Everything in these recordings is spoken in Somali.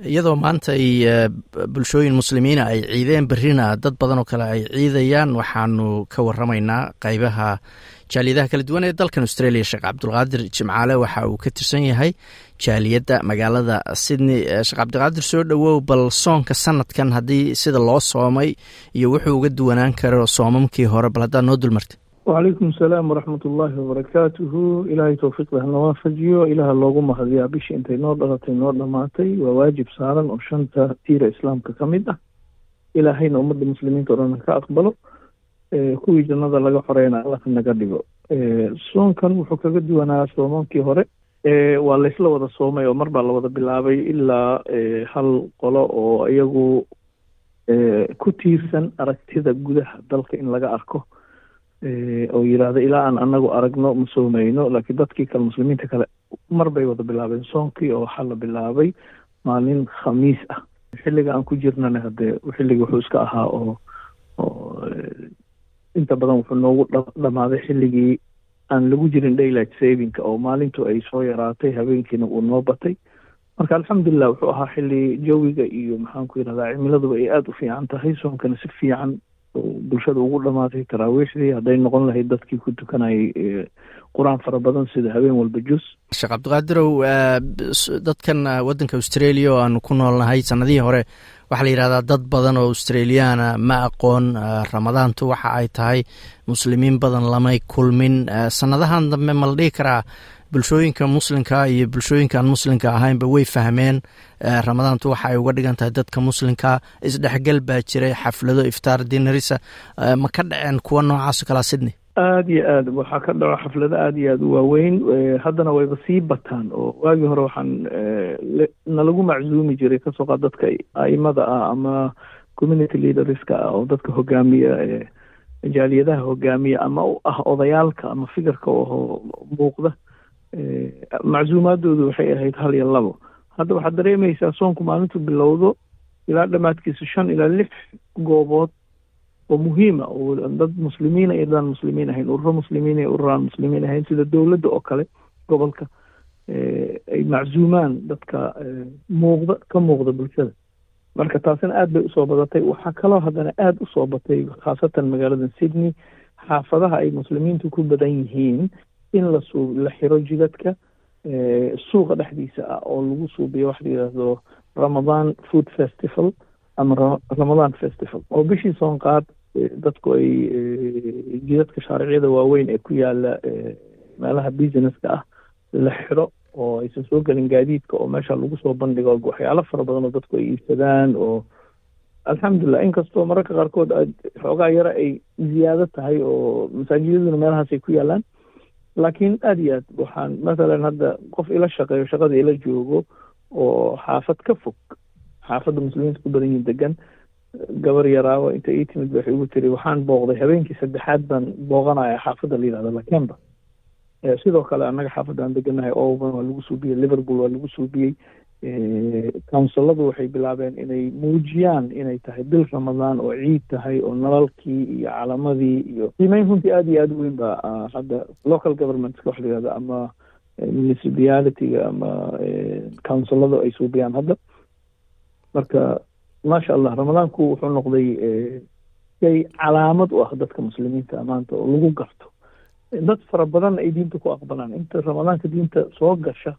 iyadoo maanta ay bulshooyin muslimiina ay ciideen berrina dad badan oo kale ay ciidayaan waxaanu ka waramaynaa qaybaha jaaliyadaha kala duwan ee dalkan australia. Sheekh cabdulqaadir jimcaale waxa uu ka tirsan yahay jaaliyadda magaalada sydney. Sheekh cabdiqaadir soo dhowow bal soonka sanadkan haddii sida loo soomay iyo wuxuu uga duwanaan karo soomamkii hore bal haddaad noo dulmarta wacalaykum asalaam waraxmat ullaahi wabarakaatuhu ilaahay towfiiqda hana waafajiyo ilaaha loogu mahadiyaa bishii intay noo dhalatay noo dhammaatay waa waajib saaran oo shanta tiira islaamka ka mid ah. Ilaahayna ummadda muslimiinta o dhan ka aqbalo. Kuwii jannada laga xoreyna allah naga dhigo. Soonkan wuxuu kaga duwanaa soomamkii hore. Waa laysla wada soomay oo mar baa la wada bilaabay ilaa hal qolo oo iyagu ku tiirsan aragtida gudaha dalka in laga arko oo yidhaahda ilaa aan anagu aragno ma soomayno laakiin dadkii kale muslimiinta kale mar bay wada bilaabeen. Soonkii oo waxaa la bilaabay maalin khamiis ah. Xilliga aan ku jirnana hadee xilliga wuxuu iska ahaa oo oo inta badan wuxuu noogu dhamaaday xilligii aan lagu jirin daylight savinka oo maalintu ay soo yaraatay habeenkiina uu noo batay. Marka alxamdulilah wuxuu ahaa xilli jawiga iyo maxaan ku cimiladuba ay aada u fiican tahay. Soonkana si fiican bulshada ugu dhamaatay taraawiixdii hadday noqon lahayd dadkii ku tukanayay qur'aan fara badan sida habeen walba jus. Sheekh cabdiqaadirow dadkan waddanka australia oo aanu ku noolnahay sanadihii hore waxaa la yidhahdaa dad badan oo australiyaana ma aqoon ramadaantu waxa ay tahay muslimiin badan lamay kulmin. Sanadahan dambe ma dhihi karaa bulshooyinka muslimka iyo bulshooyinka aan muslimka ahaynba way fahmeen ramadaantu waxa ay uga dhigan tahay dadka muslimka. Isdhexgal baa jiray xaflado iftaar dinarisa ma ka dhaceen kuwa noocaasoo kalea sydney? Aada iyo aad waxaa ka dhaco xaflado aada iyo aada u waaweyn. Haddana wayba sii bataan oo waagii hore waxaan nalagu maczuumi jiray ka soo qaad dadka aimada ah ama community leaderska ah oo dadka hogaamiya jaaliyadaha hogaamiya ama u ah odayaalka ama fikirka oo muuqda maczuumaadoodu waxay ahayd hal iyo labo. Hadda waxaad dareemaysaa soonku maalintu bilowdo ilaa dhammaadkiisa shan ilaa lix goobood oo muhiima oo dad muslimiina iyo muslimiin ahayn ururo muslimiin ururaan muslimiin ahayn sida dowladda oo kale gobolka ay maczuumaan dadka muuqda ka muuqda bulshada. Marka taasina aada bay u soo badatay. Waxaa kaloo haddana aada u soo batay khaasatan magaalada sydney xaafadaha ay muslimiintu ku badan yihiin in la suu la xiro jidadka suuqa dhexdiisa ah oo lagu suubiyo waxa la ramadan food festival ama ramadan festival. Oo bishii soonqaad dadku ay jidadka shaariciyada waaweyn ee ku yaalla meelaha businesska ah la xiro oo aysan soo gelin gaadiidka oo meesha lagu soo bandhigo waxyaalo fara badan oo dadku ay iibsadaan oo alxamdulilah inkastoo mararka qaarkood xoogaa yare ay ziyaado tahay oo masaajidaduna meelahaas ay ku yaalaan laakiin aada iyo aad waxaan mathalan hadda qof ila shaqeeyo shaqada ila joogo oo xaafad ka fog xaafadda muslimiinta ku badan yihiin degan gabar yaraawo inta ii timid waxay ugu tiri waxaan booqday habeenkii saddexaad baan booqanaya xaafadda la yidhahdo lakemba. Sidoo kale annaga xaafadaan deganahay oban waa lagu suubiyey liverpool waa lagu suubiyey counsiladu waxay bilaabeen inay muujiyaan inay tahay bil ramadaan oo ciid tahay oo nalalkii iyo calamadii iyo qiimeyn runtii aada iyo aada weyn ba hadda local governmentska waxa la yihahdo ama municipalityga ama counsiladu ay suubiyaan hadda. Marka maasha allah ramadaanku wuxuu noqday shay calaamad u ah dadka muslimiinta maanta oo lagu garto. Dad fara badan ay diinta ku aqbalaan. Inta ramadaanka diinta soo gasha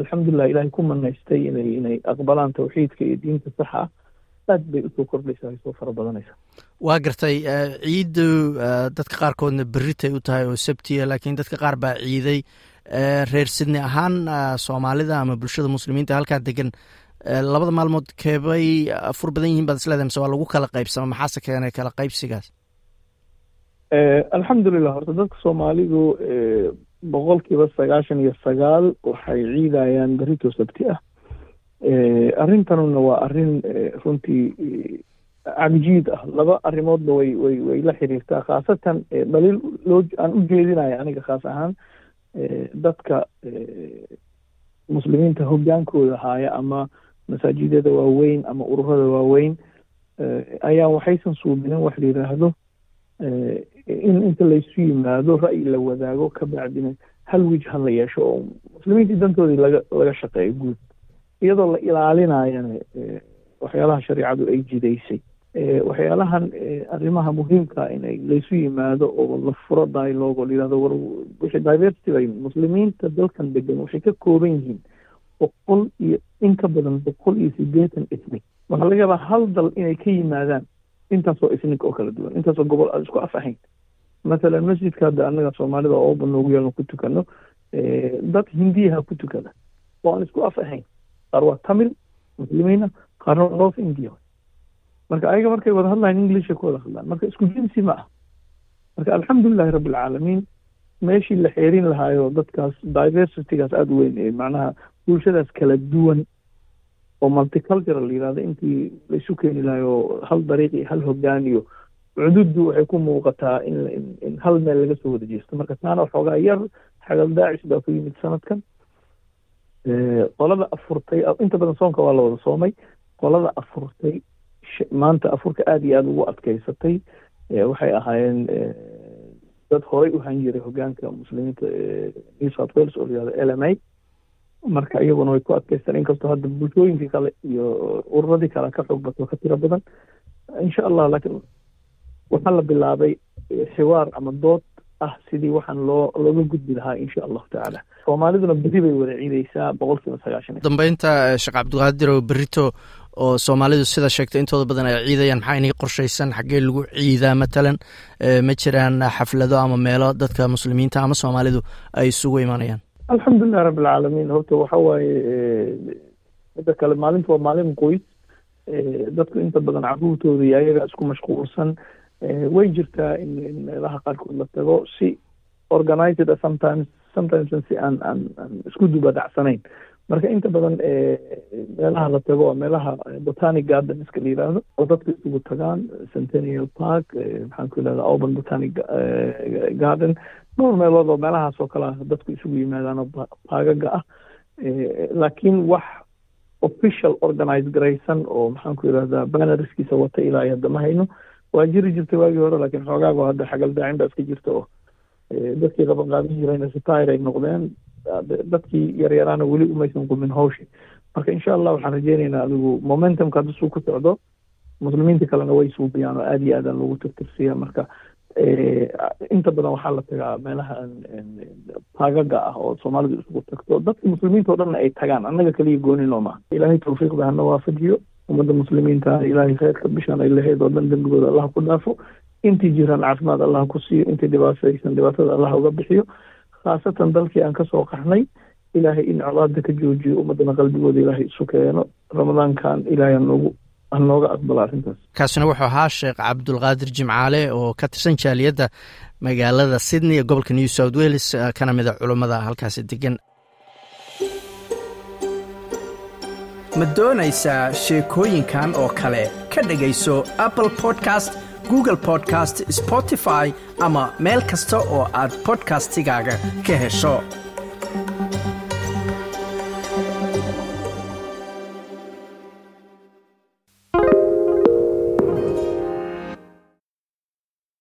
alxamdulilah ilahay ku manaystay inay inay aqbalaan tawxiidka iyo diinta saxa. Ah aad bay u soo kordhaysaa ay soo fara badanaysaa waa gartay ciiddu dadka qaarkoodna beritay u tahay oo sabtiya laakiin dadka qaar baa ciiday. Reer sidney ahaan soomaalida ama bulshada muslimiinta halkaa degan labada maalmood keebay fur badan yihiin baad isleedahay mise waa lagu kala qaybsama maxaase keenay kala qaybsigaas? Alxamdulilah horta dadka soomaalidu boqolkiiba sagaashan iyo sagaal waxay ciidayaan berito sabti ah. Arrintanuna waa arrin runtii cabjiid ah. Laba arrimoodba way way way la xiriirtaa khaasatan dhaliil loo aan u jeedinaya aniga khaas ahaan dadka muslimiinta hogaankooda haaya ama masaajidada waaweyn ama ururada waaweyn ayaa waxaysan suubinin wax la yidhaahdo in inta laysu yimaado ra'yi la wadaago ka bacdina hal wijha la yeesho oo muslimiintii dantoodii laga laga shaqeeyo guud. Iyadoo la ilaalinayana waxyaalaha shareicadu ay jidaysay. Waxyaalahan arrimaha muhiimka inay laysu yimaado oo la furo dialogue oo la yidhahdo war wixii diversity bay muslimiinta dalkan degan waxay ka kooban yihiin boqol iyo in ka badan boqol iyo siddeetan ethnic. Waxaa laga yaabaa hal dal inay ka yimaadaan intaasoo ethnic oo kala duwan intaasoo gobol aan isku af ahayn mathalan masjidka hadda annaga soomaalida oo oba noogu yeelno ku tukano dad hindiyaha ku tukada. Oo aan isku af ahayn qaar waa tamil muslimiina qaarna north india marka ayaga markay wada hadlayan englisha ku wada hadlaan marka isku jinsi ma ah marka alxamdulilahi rabbi alcaalamiin meeshii la xeerin lahaayo dadkaas diversitygaas aada u weyn ee macnaha bulshadaas kala duwan oo multicultural la yidhahdo intii laisu keeni lahayo hal dariiq hal hogaan iyo cududdu waxay ku muuqataa in hal meel laga soo wada jeesto marka taana waxoogaa yar xagal daacis baa ku yimid sanadkan. Qolada afurtay inta badan soonka waa la wada soomay. Qolada afurtay maanta afurka aada iyo aada ugu adkeysatay waxay ahaayeen dad horay u han jiray hogaanka muslimiinta new south wales oo layihahdo l m a marka iyaguna way ku adkeystaan inkastoo hadda bulshooyinkii kale iyo ururadii kale ka xoog bato ka tiro badan insha allah laakiin waxaa la bilaabay xiwaar ama dood ah sidii waxaan loo looga gudbi lahaa insha allahu tacaala soomaaliduna beri bay wada ciideysaa boqol kiiba sagaashan. Dambeynta sheekh cabdiqaadir oo berito oo soomaalidu sida sheegtay intooda badan ay ciidayaan maxaa inay qorshaysan xaggee lagu ciidaa matalan? Ma jiraan xaflado ama meelo dadka muslimiinta ama soomaalidu ay isugu imanayaan alxamdulilah rabbi alcaalamiin horta waxa waaye midda kale maalinta waa maalin qoys. Dadku inta badan caruurtooda iyo ayaga isku mashquulsan way jirtaa in in meelaha qaarkood la tago si organized sometimes sometimes si aan aan aan isku duba dhacsanayn marka inta badan meelaha la tago meelaha botanic gardenska la yidhaahdo oo dadku isugu tagaan centennial park maxaan ku yidhahda auburn botanic garden dhowr meelood oo meelahaas oo kale dadku isugu yimaadaan oo baagaga ah laakiin wax official organize garaysan oo maxaan ku yidhahdaa bannerskiisa wata ilaa iyo hadda ma hayno waa jiri jirtay waagii hore laakiin xoogaago hadda xagal daacin baa iska jirta oo. Dadkii qaban qaadan jirayna retire ay noqdeen dadkii yaryaraana weli umaysan qumin hawshi. Marka insha allah waxaan rajeynaynaa adigu momentumka hadda ku socdo. Muslimiinta kalena way suubiyaan oo aada iyo aadaan loogu tirtirsiya marka inta badan waxaa la tagaa meelaha taagaga ah oo soomaalidu isugu tagto. Dadka muslimiinta o dhanna ay tagaan annaga kaliya gooninoo maaha ilaahay tawfiiqda hana waafajiyo. Ummadda muslimiinta ilaahay kheyrka bishaan ay lahayd oo dhan dembigooda allah ku dhaafo. Intii jiraan caafimaad allah ku siiyo intii dhibaataysan dhibaatada allah uga bixiyo. Khaasatan dalkii aan ka soo qaxnay ilaahay in colaada ka joojiyo ummadana qalbigooda ilaahay isu keeno. Ramadaankan ilaahay hanoogu hanooga aqbala arrintaas. Kaasina wuxuu ahaa sheekh cabdulqaadir jimcaale oo ka tirsan jaaliyadda magaalada sydney ee gobolka new south wales kana mida culummada halkaasi degan ma doonaysaa sheekooyinkan oo kale? Ka dhegayso apple podcast google podcast spotify ama meel kasta oo aad bodkastigaaga ka hesho